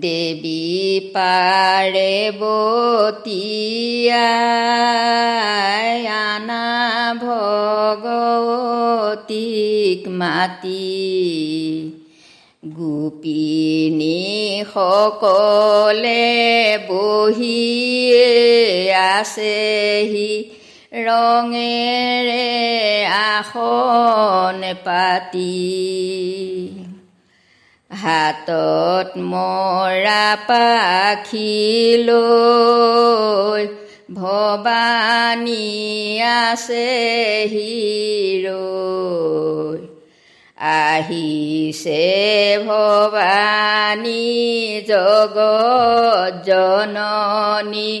দেৱী পাৰে বতীয়ানা ভগৱতীক মাতি। গোপিনী সকলে বহিয়ে আছেহি। ৰঙেৰে আসন পাতি। হাতত মৰা পাখি লৈ ভৱানী আছে হিৰৈ আহিছে ভৱানী জগত জননী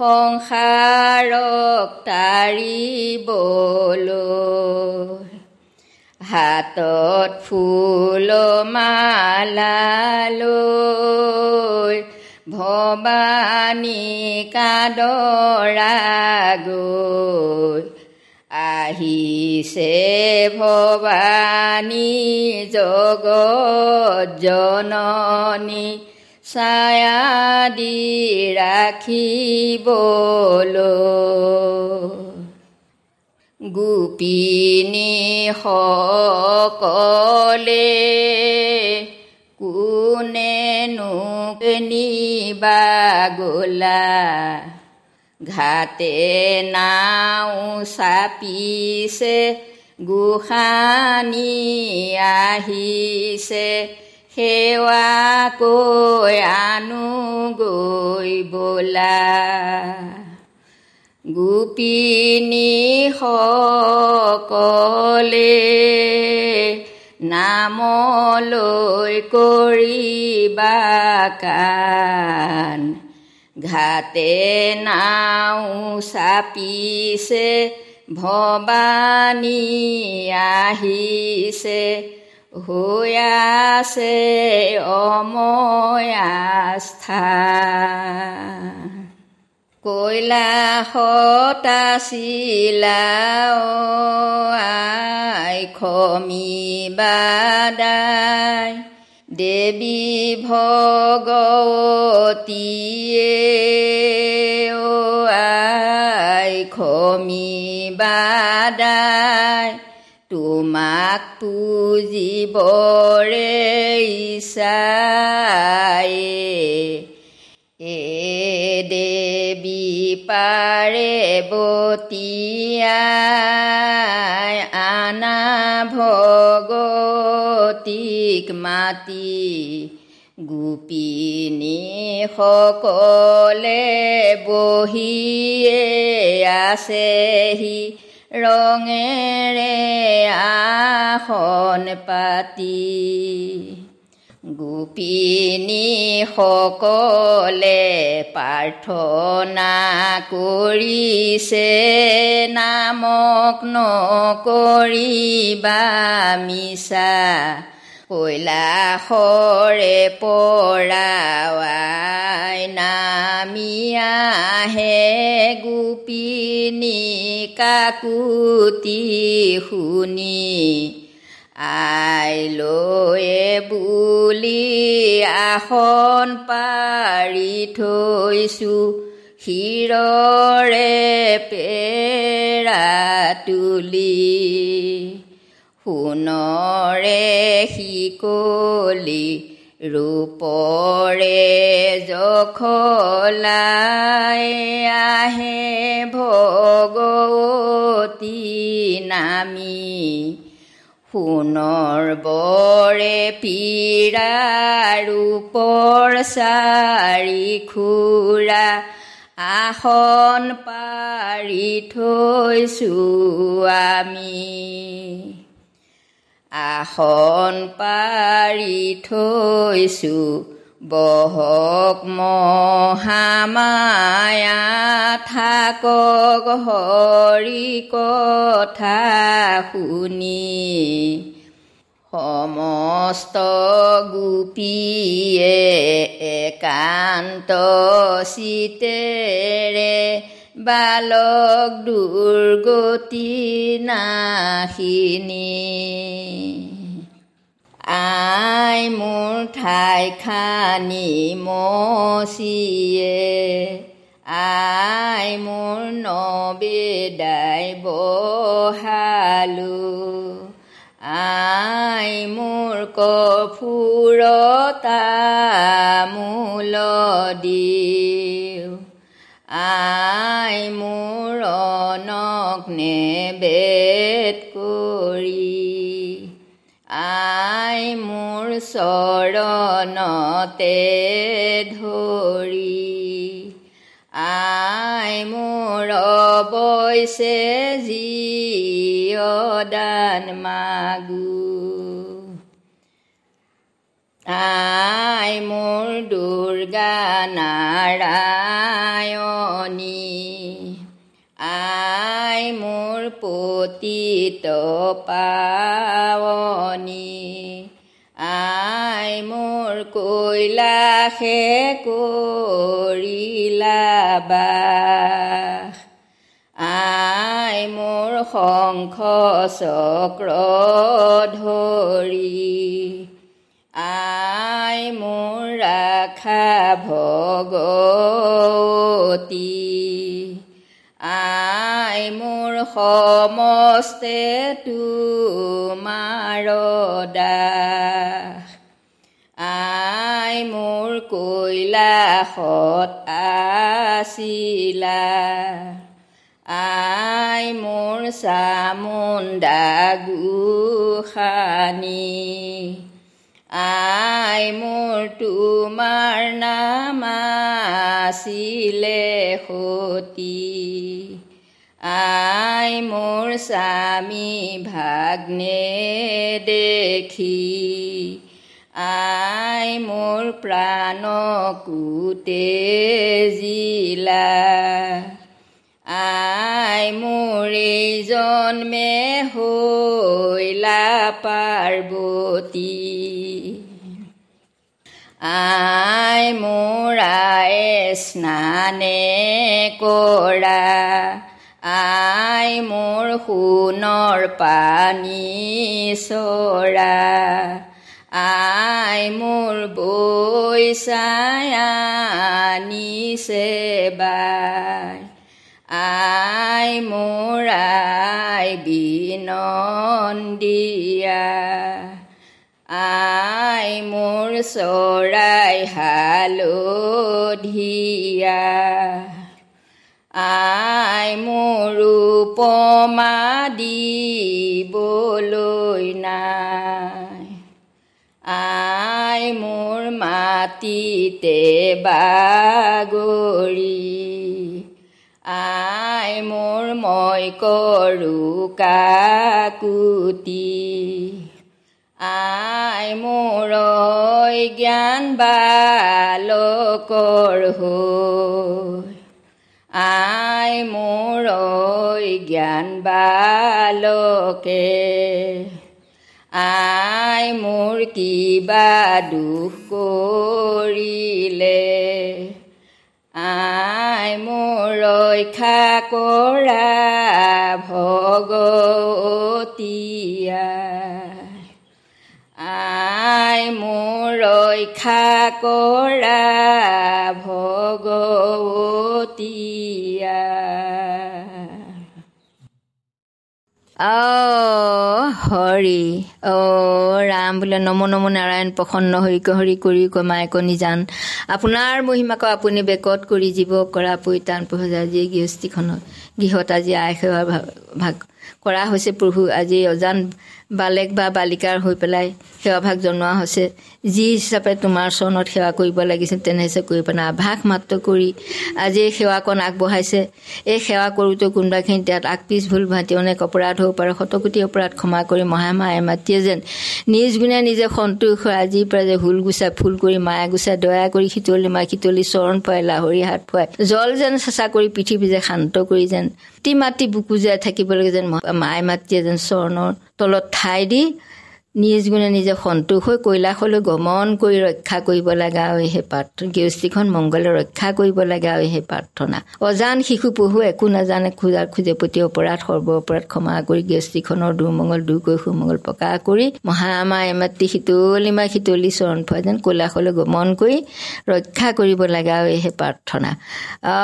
সংসাৰক তাৰিবলৈ। হাতত ফুল মালালৈ কাদৰা গৈ আহিছে ভৱানী জগত জননী ছায়া দি ৰাখিবলৈ। গোপিনী সকলে কোনেনো নিবা গলা? ঘাটে নাও চাপিছে গোসানী আহিছে। সেৱা কৈ আনো গৈ বোলা। গোপিনী সকলে নামলৈ কৰিবা কাণ। ঘাটে নাও চাপিছে ভৱানী আহিছে। হৈ আছে অময়াস্থা কৈলাসত আছিলা আই খমিবাদাই দেৱী ভগৱতীয়ে আই খমিবাদাই তোমাক পুজিবৰে ইচ্ছাই বতীয়াই আনা ভগতীক মাতি গোপিনী সকলে বহিয়ে আছেহি ৰঙেৰে আসন পাতি গোপিনী সকলে প্ৰাৰ্থনা কৰিছে নামক নকৰিবা মিছা। কৈলাসৰে পৰাৱাই নামি আহে গোপিনী কাকুতি শুনি। আই বুলি আসন পাৰি থৈছোঁ। শিৰৰে পেৰা তুলি। সোণৰে শিকলি ৰূপৰে জখলাই আহে ভগৱতী নামি। সোণৰ বৰে পীৰা ৰূপৰ চাৰি খুৰা আসন পাৰি থৈছোঁ আমি। আসন পাৰি থৈছোঁ বহক মহামায়া থাকক হৰি কথা শুনি। সমস্ত গোপীয়ে একান্ত চিতেৰে বালক দুৰ্গতি নাশিনী। আই মোৰ ঠাই খানি মচিয়ে আই মোৰ নবেদাই বহালো আই মোৰ কফুৰতা মূল দিওঁ চৰণতে ধৰি আই মোৰ অৱশ্যে জিয়দান মাগু। আই মোৰ দুৰ্গা নাৰায়ণী আই মোৰ পতিত পাৱনী। কৈলাশে কৰিলা বাস। আই মোৰ শংখ চক্ৰ ধৰি। আই মোৰ ৰাখা ভগতী আই মোৰ সমস্তে তোমাৰ দাস কৈলাসত আছিলা আই মোৰ চামুণ্ডা গোসানী আই মোৰ তোমাৰ নাম আছিলে সতী আই মোৰ স্বামী ভাগ্নে দেখি আই মোৰ প্ৰাণ কোটে জিলা। আই মোৰ এই জন্মে হৈলা পাৰ্বতী। আই মোৰ আয়ে স্নানে কৰা। আই মোৰ সোণৰ পানী চৰা। আই মোৰ বৈচায়ানিছে বাই। আই মোৰ আই বিনন্দিয়া। আই মোৰ চৰাই হালধীয়া। আই মোৰ উপমা দিবলৈ মাটিতে বাগৰি আই মোৰ মই কৰোঁ কাকুতি আই মোৰ জ্ঞান বালকৰ হৈ আই মোৰ জ্ঞান বালকে আই মোৰ কিবা দুখ কৰিলে। আই মোৰ ৰক্ষা কৰা ভগতীয়া আই মোৰ ৰক্ষা কৰা ভগতীয়া হৰি অ ৰাম বোলে নম নম নাৰায়ণ প্ৰসন্ন হৰি হৰি কৰি কমাই কণী জান। আপোনাৰ মহিমাক আপুনি বেকত কৰি জীৱ কৰা পৰিতান প্ৰভু আজি গৃহস্থীখনত গৃহত আজি আই সেৱা ভাগ কৰা হৈছে প্ৰভু। আজি অজান বালেক বা বালিকাৰ হৈ পেলাই সেৱাভাগ জনোৱা হৈছে। যি হিচাপে তোমাৰ চৰণত সেৱা কৰিব লাগিছিল তেনে হিচাপে কৰিব পৰা আভাস মাত্ৰ কৰি আজি এই সেৱাকণ আগবঢ়াইছে। এই সেৱা কৰোঁতে কোনোবাখিনি তাত আগ পিছ ভুল ভাতি অনেক অপৰাধ হ'ব পাৰে। শতকোটি অপৰাধ ক্ষমা কৰি মহামায়ে মাতিয়ে যেন নিজ গুণে নিজে সন্তোষ হৈ আজিৰ পৰা যে ভুল গুচাই ফুল কৰি মায়া গুচাই দয়া কৰি শীতলি মাই শীতলি চৰণ ফুৱাই লাহৰি হাত ফুৱাই জল যেন চেঁচা কৰি পৃথিৱী যে শান্ত কৰি যেন মাটি বুকু জীয়াই থাকিবলৈ যেন মায়ে মাতিয়ে যেন চৰণৰ তলত ঠাই দি নিজ গুণে নিজে সন্তোষ হৈ কৈলাসলৈ গমন কৰি ৰক্ষা কৰিব লগা হয় সেই প্ৰাৰ্থনা। গৃহস্থীখন মংগলে ৰক্ষা কৰিব লগা হয় সেই প্ৰাৰ্থনা। অজান শিশু পহু একো নাজানে খোজাৰ খোজে প্ৰতি অপৰাধ সৰ্ব অপৰাধ ক্ষমা কৰি গৃহস্থীখনৰ দুমংগল দূৰ কৰি সুমংগল প্ৰকাশ কৰি মহামা এমাতৃ শীতলিমা শীতলি চৰণ ফুৱা যেন কৈলাসলৈ গমন কৰি ৰক্ষা কৰিব লগা হয় সেই প্ৰাৰ্থনা। অ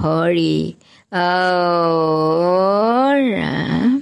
হৰি। 偶然